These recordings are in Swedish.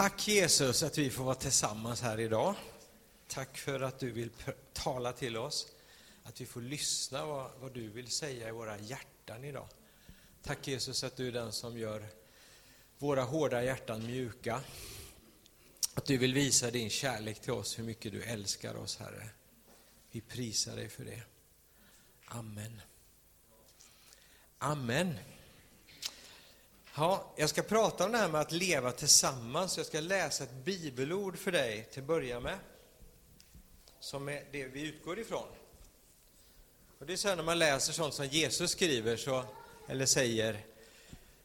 Tack Jesus att vi får vara tillsammans här idag. Tack för att du vill tala till oss, att vi får lyssna vad, vad du vill säga i våra hjärtan idag. Tack Jesus att du är den som gör våra hårda hjärtan mjuka. Att du vill visa din kärlek till oss, hur mycket du älskar oss Herre. Vi prisar dig för det. Amen. Amen. Ja, jag ska prata om det här med att leva tillsammans. Jag ska läsa ett bibelord för dig till att börja med. Som är det vi utgår ifrån. Och det är så här när man läser sånt som Jesus skriver, så, eller säger,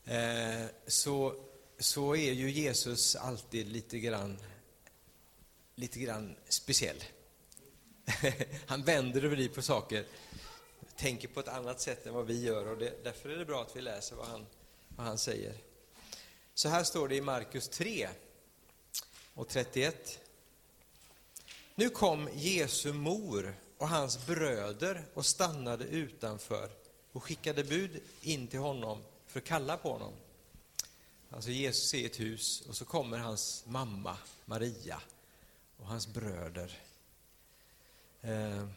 eh, så, så är ju Jesus alltid lite grann, lite grann speciell. Han vänder och vrider på saker, tänker på ett annat sätt än vad vi gör och det, därför är det bra att vi läser vad han vad han säger. Så här står det i Markus 3 och 31. Nu kom Jesu mor och hans bröder och stannade utanför och skickade bud in till honom för att kalla på honom. Alltså Jesus är i ett hus och så kommer hans mamma Maria och hans bröder. Eh,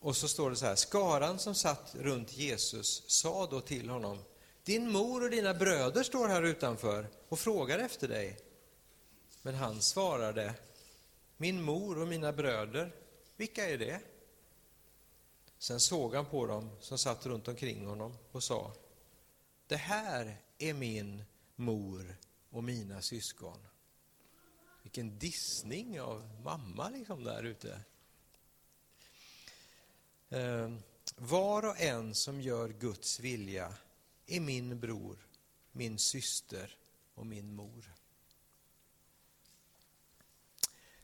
och så står det så här, skaran som satt runt Jesus sa då till honom, din mor och dina bröder står här utanför och frågar efter dig. Men han svarade, min mor och mina bröder, vilka är det? Sen såg han på dem som satt runt omkring honom och sa, det här är min mor och mina syskon. Vilken dissning av mamma liksom där ute. Ehm, var och en som gör Guds vilja är min bror, min syster och min mor.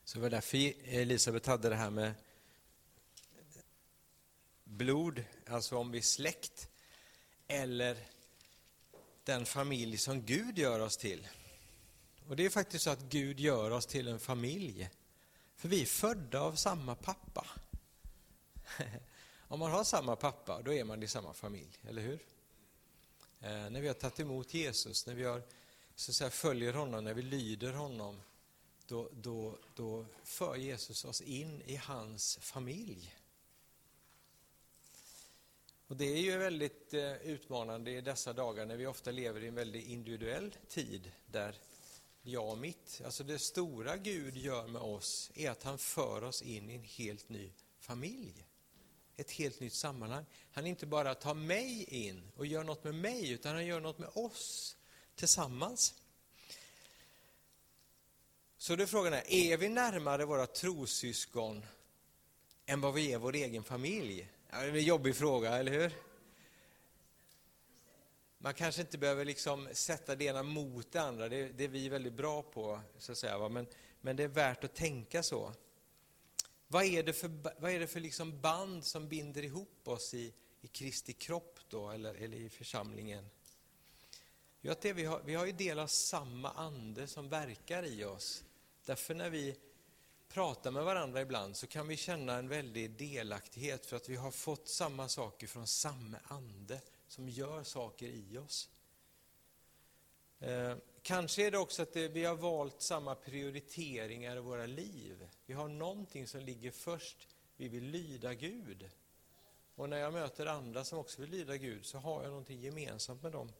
Så det var därför Elisabet hade det här med blod, alltså om vi är släkt, eller den familj som Gud gör oss till. Och det är faktiskt så att Gud gör oss till en familj. För vi är födda av samma pappa. Om man har samma pappa, då är man i samma familj, eller hur? Eh, när vi har tagit emot Jesus, när vi har, så att säga, följer honom, när vi lyder honom, då, då, då för Jesus oss in i hans familj. Och Det är ju väldigt eh, utmanande i dessa dagar när vi ofta lever i en väldigt individuell tid där jag och mitt, alltså det stora Gud gör med oss är att han för oss in i en helt ny familj ett helt nytt sammanhang. Han inte bara tar mig in och gör något med mig, utan han gör något med oss tillsammans. Så då är frågan är, är vi närmare våra trossyskon än vad vi är vår egen familj? Ja, det är en jobbig fråga, eller hur? Man kanske inte behöver liksom sätta det ena mot det andra, det, det är vi väldigt bra på, så att säga, men, men det är värt att tänka så. Vad är det för, vad är det för liksom band som binder ihop oss i, i Kristi kropp då, eller, eller i församlingen? Jo, att det, vi, har, vi har ju del av samma ande som verkar i oss. Därför när vi pratar med varandra ibland så kan vi känna en väldig delaktighet för att vi har fått samma saker från samma ande som gör saker i oss. Eh, Kanske är det också att det, vi har valt samma prioriteringar i våra liv. Vi har någonting som ligger först. Vi vill lyda Gud. Och när jag möter andra som också vill lyda Gud så har jag någonting gemensamt med dem.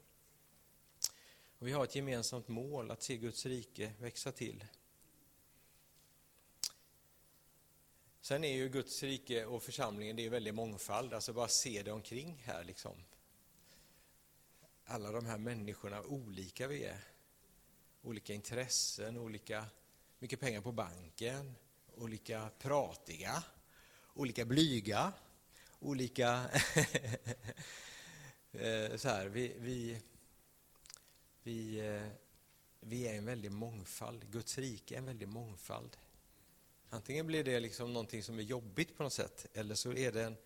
Och vi har ett gemensamt mål, att se Guds rike växa till. Sen är ju Guds rike och församlingen, det är väldigt mångfald, alltså bara se det omkring här liksom alla de här människorna, olika vi är. Olika intressen, olika mycket pengar på banken, olika pratiga, olika blyga, olika... Eh, så här, vi, vi, vi, eh, vi är en väldig mångfald. Guds rike är en väldig mångfald. Antingen blir det liksom någonting som är jobbigt på något sätt, eller så är det en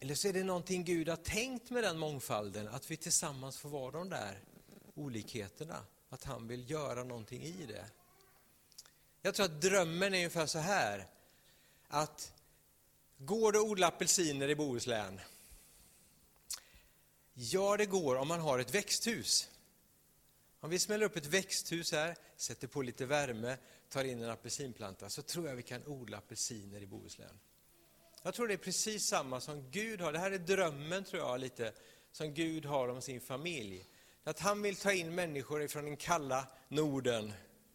eller så är det någonting Gud har tänkt med den mångfalden, att vi tillsammans får vara de där olikheterna. Att han vill göra någonting i det. Jag tror att drömmen är ungefär så här, att går det att odla apelsiner i Bohuslän? Ja, det går om man har ett växthus. Om vi smäller upp ett växthus här, sätter på lite värme, tar in en apelsinplanta, så tror jag vi kan odla apelsiner i Bohuslän. Jag tror det är precis samma som Gud har. Det här är drömmen, tror jag, lite som Gud har om sin familj. Att han vill ta in människor från den kalla Norden,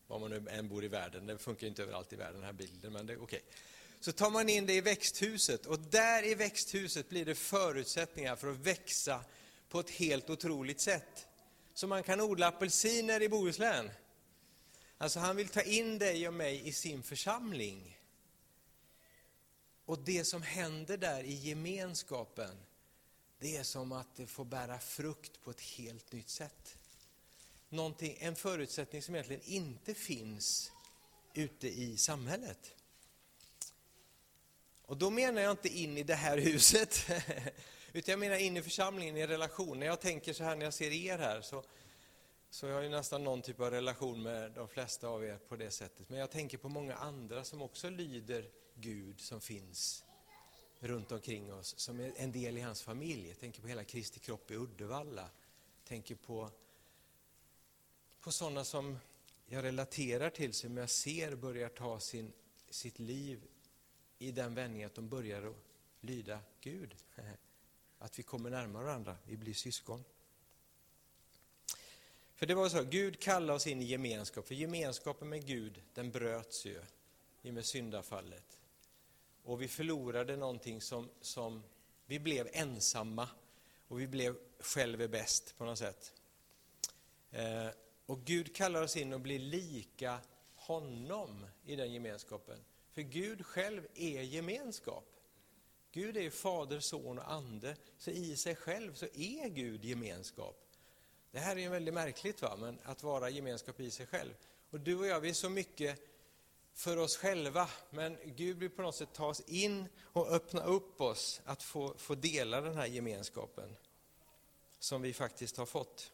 var man nu än bor i världen, det funkar inte överallt i världen den här bilden, men det är okej. Okay. Så tar man in det i växthuset och där i växthuset blir det förutsättningar för att växa på ett helt otroligt sätt. Så man kan odla apelsiner i Bohuslän. Alltså han vill ta in dig och mig i sin församling. Och det som händer där i gemenskapen, det är som att det får bära frukt på ett helt nytt sätt. Någonting, en förutsättning som egentligen inte finns ute i samhället. Och då menar jag inte in i det här huset, utan jag menar in i församlingen, i relation. När jag tänker så här, när jag ser er här, så, så jag har ju nästan någon typ av relation med de flesta av er på det sättet. Men jag tänker på många andra som också lyder Gud som finns runt omkring oss, som är en del i hans familj. Jag tänker på hela Kristi kropp i Uddevalla. Jag tänker på, på sådana som jag relaterar till, som jag ser börjar ta sin, sitt liv i den vändningen att de börjar att lyda Gud. Att vi kommer närmare varandra, vi blir syskon. För det var så, Gud kallade oss in i gemenskap, för gemenskapen med Gud den bröts ju i och med syndafallet. Och vi förlorade någonting som, som vi blev ensamma och vi blev själva bäst på något sätt. Eh, och Gud kallar oss in och blir lika honom i den gemenskapen. För Gud själv är gemenskap. Gud är Fader, Son och Ande, så i sig själv så är Gud gemenskap. Det här är ju väldigt märkligt, va? men att vara gemenskap i sig själv. Och du och jag, vi är så mycket för oss själva, men Gud vill på något sätt ta oss in och öppna upp oss att få, få dela den här gemenskapen som vi faktiskt har fått.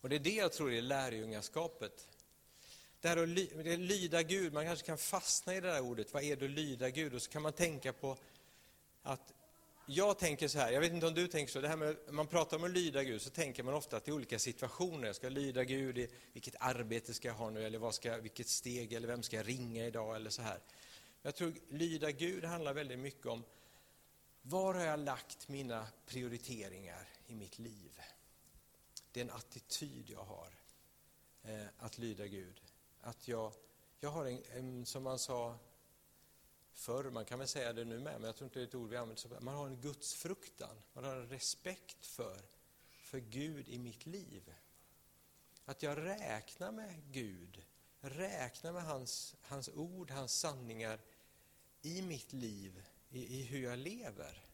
Och det är det jag tror är lärjungaskapet. Det här att ly, lyda Gud, man kanske kan fastna i det där ordet, vad är det att lyda Gud? Och så kan man tänka på att jag tänker så här, jag vet inte om du tänker så, det här med, man pratar om att lyda Gud så tänker man ofta till olika situationer. Jag ska lyda Gud i vilket arbete ska jag ha nu, eller vad ska, vilket steg, eller vem ska jag ringa idag, eller så här. Jag tror lyda Gud handlar väldigt mycket om var har jag lagt mina prioriteringar i mitt liv? Det är en attityd jag har, eh, att lyda Gud. Att jag, jag har en, en, som man sa förr, man kan väl säga det nu med, men jag tror inte det är ett ord vi använder så Man har en gudsfruktan, man har en respekt för, för Gud i mitt liv. Att jag räknar med Gud, räknar med hans, hans ord, hans sanningar i mitt liv, i, i hur jag lever.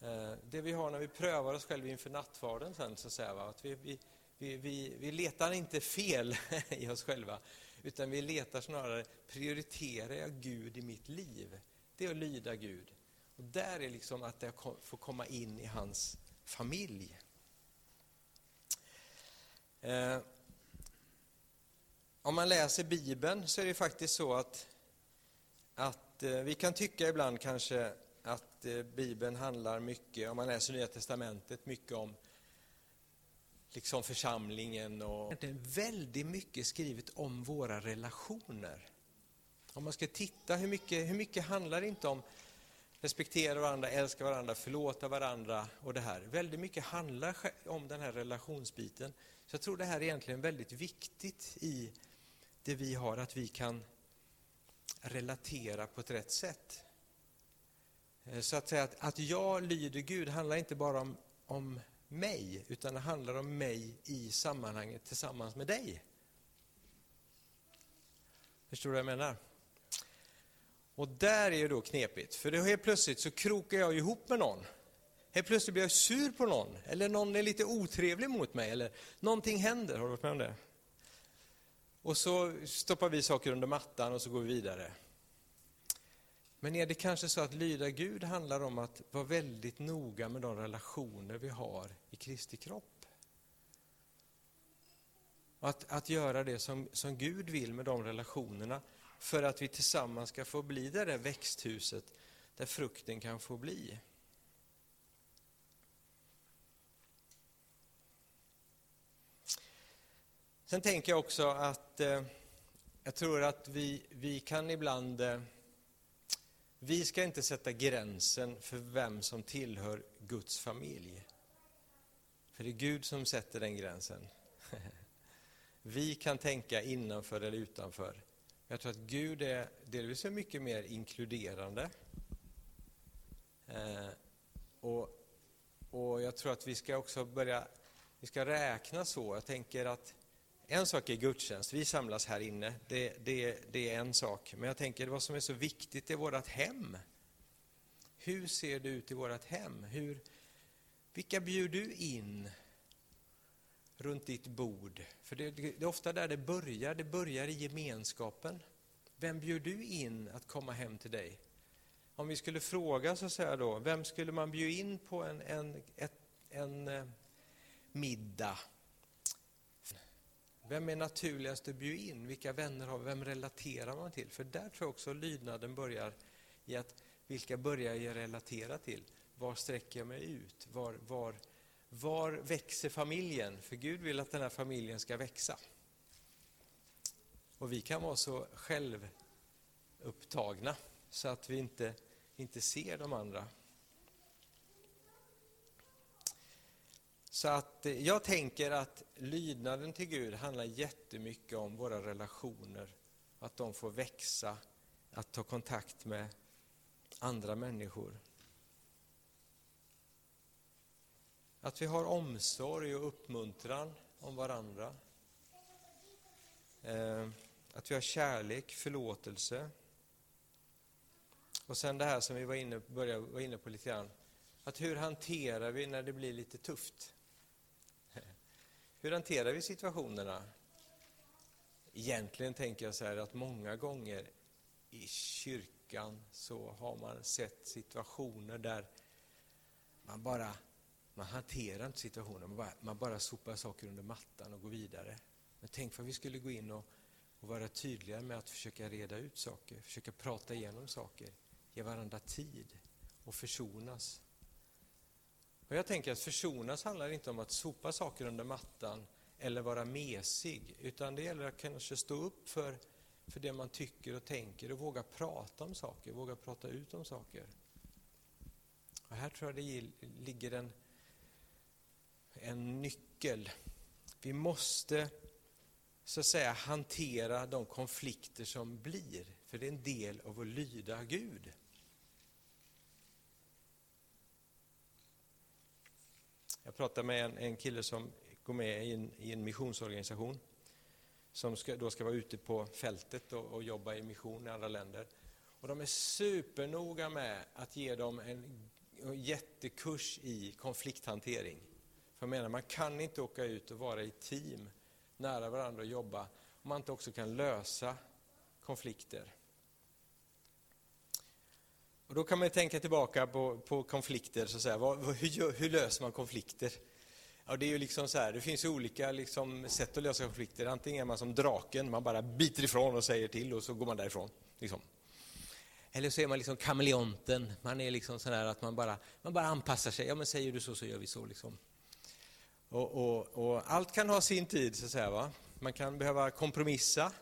Eh, det vi har när vi prövar oss själva inför nattvarden sen, så att säga, va? att vi, vi, vi, vi, vi letar inte fel i oss själva, utan vi letar snarare, prioriterar jag Gud i mitt liv? Det är att lyda Gud. Och där är liksom att jag får komma in i hans familj. Eh, om man läser Bibeln så är det faktiskt så att, att eh, vi kan tycka ibland kanske att eh, Bibeln handlar mycket, om man läser Nya Testamentet, mycket om liksom församlingen och det är väldigt mycket skrivet om våra relationer. Om man ska titta hur mycket, hur mycket handlar det inte om respektera varandra, älska varandra, förlåta varandra och det här. Väldigt mycket handlar om den här relationsbiten. Så jag tror det här är egentligen väldigt viktigt i det vi har, att vi kan relatera på ett rätt sätt. Eh, så att säga att, att jag lyder Gud handlar inte bara om, om mig, utan det handlar om mig i sammanhanget tillsammans med dig. Förstår du vad jag menar? Och där är det då knepigt, för då helt plötsligt så krokar jag ihop med någon. Helt plötsligt blir jag sur på någon, eller någon är lite otrevlig mot mig, eller någonting händer. Har du varit med om det? Och så stoppar vi saker under mattan och så går vi vidare. Men är det kanske så att lyda Gud handlar om att vara väldigt noga med de relationer vi har i Kristi kropp? Att, att göra det som, som Gud vill med de relationerna för att vi tillsammans ska få bli det där växthuset där frukten kan få bli. Sen tänker jag också att eh, jag tror att vi, vi kan ibland... Eh, vi ska inte sätta gränsen för vem som tillhör Guds familj. För det är Gud som sätter den gränsen. Vi kan tänka innanför eller utanför. Jag tror att Gud är delvis är mycket mer inkluderande. Eh, och, och jag tror att vi ska också börja vi ska räkna så. Jag tänker att en sak är gudstjänst, vi samlas här inne, det, det, det är en sak. Men jag tänker vad som är så viktigt är vårt hem. Hur ser det ut i vårt hem? Hur, vilka bjuder du in runt ditt bord? För det, det är ofta där det börjar, det börjar i gemenskapen. Vem bjuder du in att komma hem till dig? Om vi skulle fråga så att säga då, vem skulle man bjuda in på en, en, ett, en eh, middag? Vem är naturligast att bjuda in? Vilka vänner har vi? Vem relaterar man till? För där tror jag också lydnaden börjar i att vilka börjar jag relatera till? Var sträcker jag mig ut? Var, var, var växer familjen? För Gud vill att den här familjen ska växa. Och vi kan vara så självupptagna så att vi inte, inte ser de andra. Så att eh, jag tänker att lydnaden till Gud handlar jättemycket om våra relationer, att de får växa, att ta kontakt med andra människor. Att vi har omsorg och uppmuntran om varandra. Eh, att vi har kärlek, förlåtelse. Och sen det här som vi var inne, började var inne på lite grann. Att hur hanterar vi när det blir lite tufft? Hur hanterar vi situationerna? Egentligen tänker jag så här att många gånger i kyrkan så har man sett situationer där man bara man hanterar inte situationen, man bara, man bara sopar saker under mattan och går vidare. Men tänk vad vi skulle gå in och, och vara tydliga med att försöka reda ut saker, försöka prata igenom saker, ge varandra tid och försonas. Och jag tänker att försonas handlar inte om att sopa saker under mattan eller vara mesig, utan det gäller att kanske stå upp för, för det man tycker och tänker och våga prata om saker, våga prata ut om saker. Och här tror jag det ligger en, en nyckel. Vi måste så att säga hantera de konflikter som blir, för det är en del av att lyda Gud. Jag pratade med en, en kille som går med i en, i en missionsorganisation som ska, då ska vara ute på fältet och, och, jobba i mission i andra länder. Och de är supernoga med att ge dem en jättekurs i konflikthantering. För jag menar, man kan inte åka ut och vara i team nära varandra och jobba om man inte också kan lösa konflikter. Och då kan man tänka tillbaka på, på konflikter, så att säga. Vad, hur, hur, löser man konflikter? Ja, det, är ju liksom så här, det finns olika liksom, sätt att lösa konflikter. Antingen är man som draken, man bara biter ifrån och säger till och så går man därifrån. Liksom. Eller så är man liksom kameleonten, man är liksom sån att man bara, man bara anpassar sig. Ja, men säger du så så gör vi så. Liksom. Och, och, och allt kan ha sin tid, så att säga. Va? Man kan behöva kompromissa,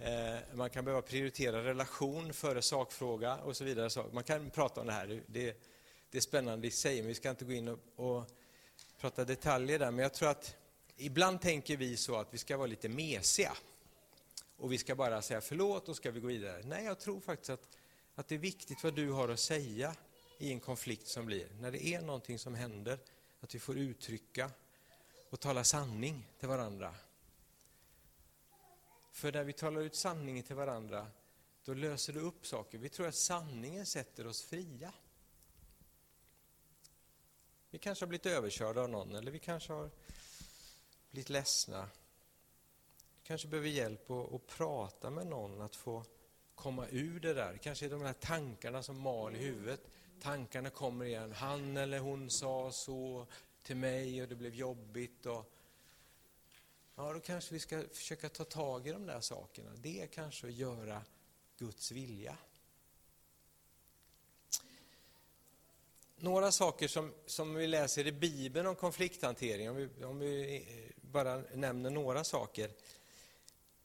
Eh, man kan behöva prioritera relation före sakfråga och så vidare. Man kan prata om det här, det, det är spännande i sig, men vi ska inte gå in och, och, prata detaljer där. Men jag tror att ibland tänker vi så att vi ska vara lite mesiga. Och vi ska bara säga förlåt och ska vi gå vidare. Nej, jag tror faktiskt att, att det är viktigt vad du har att säga i en konflikt som blir. När det är någonting som händer, att vi får uttrycka och tala sanning till varandra. För när vi talar ut sanningen till varandra, då löser det upp saker. Vi tror att sanningen sätter oss fria. Vi kanske har blivit överkörda av någon, eller vi kanske har blivit ledsna. Vi kanske behöver hjälp att, att prata med någon, att få komma ur det där. Kanske är de här tankarna som mal i huvudet. Tankarna kommer igen. Han eller hon sa så till mig och det blev jobbigt. Och Ja, då kanske vi ska försöka ta tag i de där sakerna. Det är kanske att göra Guds vilja. Några saker som, som vi läser i Bibeln om konflikthantering, om vi, om vi eh, bara nämner några saker.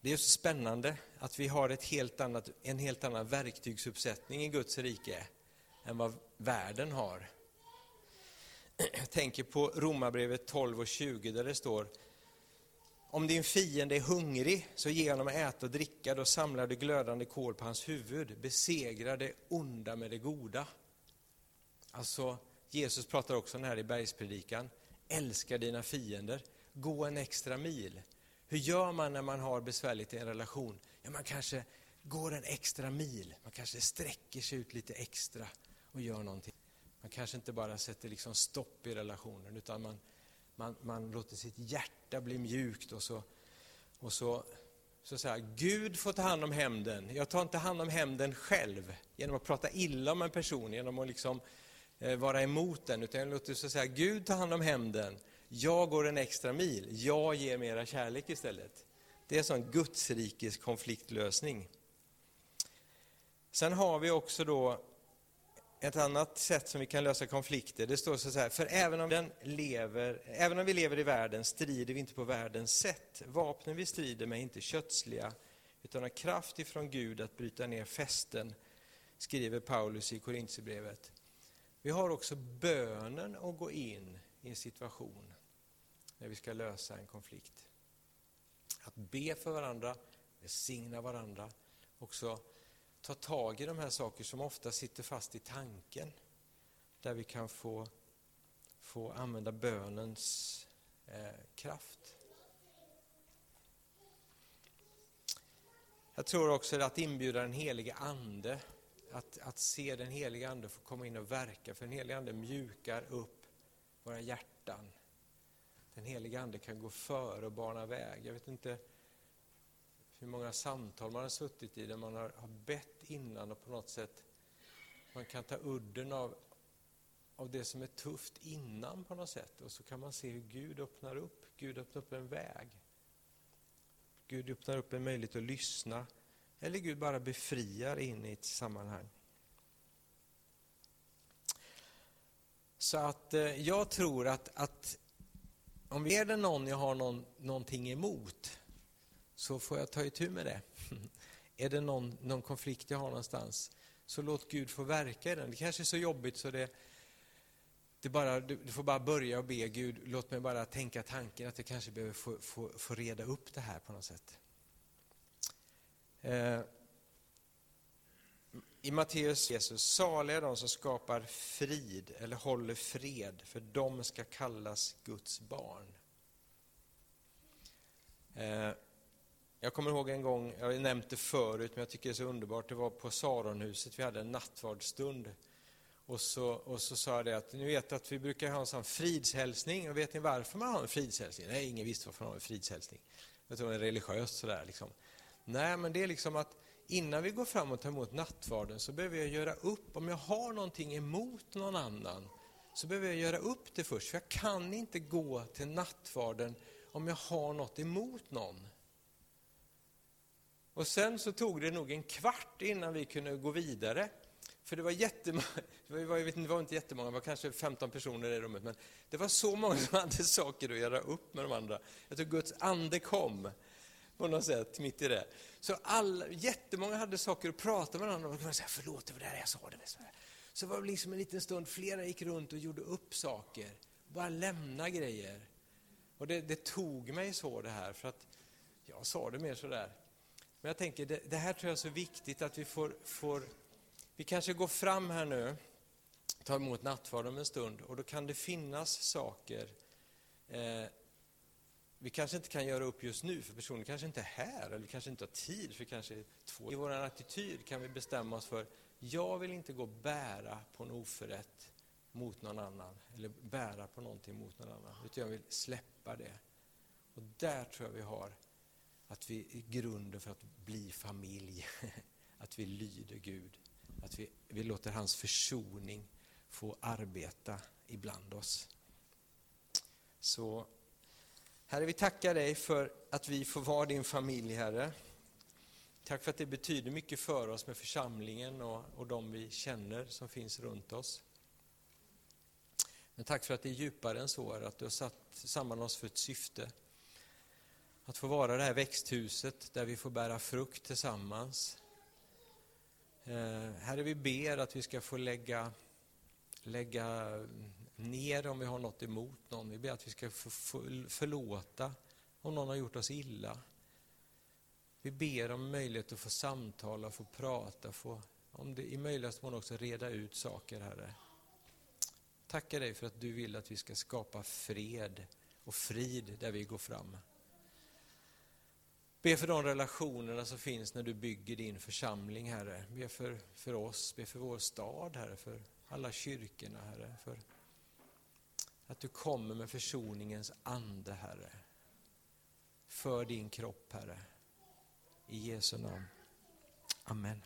Det är så spännande att vi har ett helt annat, en helt annan verktygsuppsättning i Guds rike än vad världen har. Jag tänker på Romarbrevet 12 och 20 där det står om din fiende är hungrig, så ge honom att äta och dricka, då samlar du glödande kol på hans huvud. Besegra det onda med det goda. Alltså, Jesus pratar också om det här i bergspredikan. Älska dina fiender, gå en extra mil. Hur gör man när man har besvärligt i en relation? Ja, man kanske går en extra mil, man kanske sträcker sig ut lite extra och gör någonting. Man kanske inte bara sätter liksom stopp i relationen, utan man, man, man låter sitt hjärta bli mjukt och så, och så, så säga, Gud får ta hand om hämnden. Jag tar inte hand om hämnden själv genom att prata illa om en person, genom att liksom, eh, vara emot den, utan jag låter så säga, Gud ta hand om hämnden. Jag går en extra mil, jag ger mera kärlek istället. Det är en sån gudsrikes konfliktlösning. Sen har vi också då ett annat sätt som vi kan lösa konflikter, det står så här, för även om, den lever, även om vi lever i världen strider vi inte på världens sätt. Vapnen vi strider med är inte kötsliga, utan har kraft ifrån Gud att bryta ner fästen, skriver Paulus i Korintierbrevet. Vi har också bönen att gå in i en situation när vi ska lösa en konflikt. Att be för varandra, välsigna varandra, också ta tag i de här sakerna som ofta sitter fast i tanken. Där vi kan få, få använda bönens eh, kraft. Jag tror också att inbjuda den helige Ande, att, att se den helige Ande få komma in och verka, för den helige Ande mjukar upp våra hjärtan. Den helige Ande kan gå före och bana väg. Jag vet inte hur många samtal man har suttit i där man har, har bett innan och på något sätt man kan ta udden av, av det som är tufft innan på något sätt och så kan man se hur Gud öppnar upp. Gud öppnar upp en väg. Gud öppnar upp en möjlighet att lyssna eller Gud bara befriar in i ett sammanhang. Så att eh, jag tror att, att om vi är det någon jag har någon, någonting emot så får jag ta itu med det. Är det någon, någon konflikt jag har någonstans, så låt Gud få verka i den. Det kanske är så jobbigt så det, det bara, du, du får bara börja och be Gud, låt mig bara tänka tanken att jag kanske behöver få, få, få reda upp det här på något sätt. Eh, I Matteus Jesus, saliga är de som skapar frid eller håller fred, för de ska kallas Guds barn. Eh, jag kommer ihåg en gång, jag har nämnt det förut, men jag tycker det är så underbart. Det var på Saronhuset, vi hade en nattvardsstund. Och så, och så sa jag det att, ni vet att vi brukar ha en sån fridshälsning, och vet ni varför man har en fridshälsning? Nej, ingen visste varför man har en fridshälsning. Jag tror det är religiöst sådär liksom. Nej, men det är liksom att innan vi går fram och tar emot nattvarden så behöver jag göra upp, om jag har någonting emot någon annan, så behöver jag göra upp det först, för jag kan inte gå till nattvarden om jag har något emot någon. Och sen så tog det nog en kvart innan vi kunde gå vidare. För det var jättemånga, det var, jag vet inte, det var inte jättemånga, det var kanske 15 personer i rummet, men det var så många som hade saker att göra upp med de andra. Jag tror Guds ande kom på något sätt mitt i det. Så alla, jättemånga hade saker att prata med varandra om. Och säga, förlåt, det var det jag sa. Det så var det liksom en liten stund, flera gick runt och gjorde upp saker. Bara lämna grejer. Och det, det tog mig så det här, för att jag sa det mer sådär, men jag tänker, det, det, här tror jag är så viktigt att vi får, får vi kanske går fram här nu, tar emot nattvard om en stund och då kan det finnas saker eh, vi kanske inte kan göra upp just nu, för personen kanske inte är här, eller kanske inte har tid, för kanske två. I vår attityd kan vi bestämma oss för, jag vill inte gå och bära på en oförrätt mot någon annan, eller bära på någonting mot någon annan, utan jag vill släppa det. Och där tror jag vi har att vi är grunden för att bli familj, att vi lyder Gud, att vi, vi låter hans försoning få arbeta ibland oss. Så Herre, vi tackar dig för att vi får vara din familj, Herre. Tack för att det betyder mycket för oss med församlingen och, och de vi känner som finns runt oss. Men tack för att det är djupare än så, att du har satt samman oss för ett syfte. Att få vara det här växthuset där vi får bära frukt tillsammans. Eh, herre, vi ber att vi ska få lägga, lägga ner om vi har något emot någon. Vi ber att vi ska få förlåta om någon har gjort oss illa. Vi ber om möjlighet att få samtala, få prata, få, om det i möjligaste mån också reda ut saker, Herre. Tackar dig för att du vill att vi ska skapa fred och frid där vi går fram. Be för de relationerna som finns när du bygger din församling, Herre. Be för, för oss, be för vår stad, Herre, för alla kyrkorna, Herre. För att du kommer med försoningens ande, Herre. För din kropp, Herre. I Jesu namn. Amen.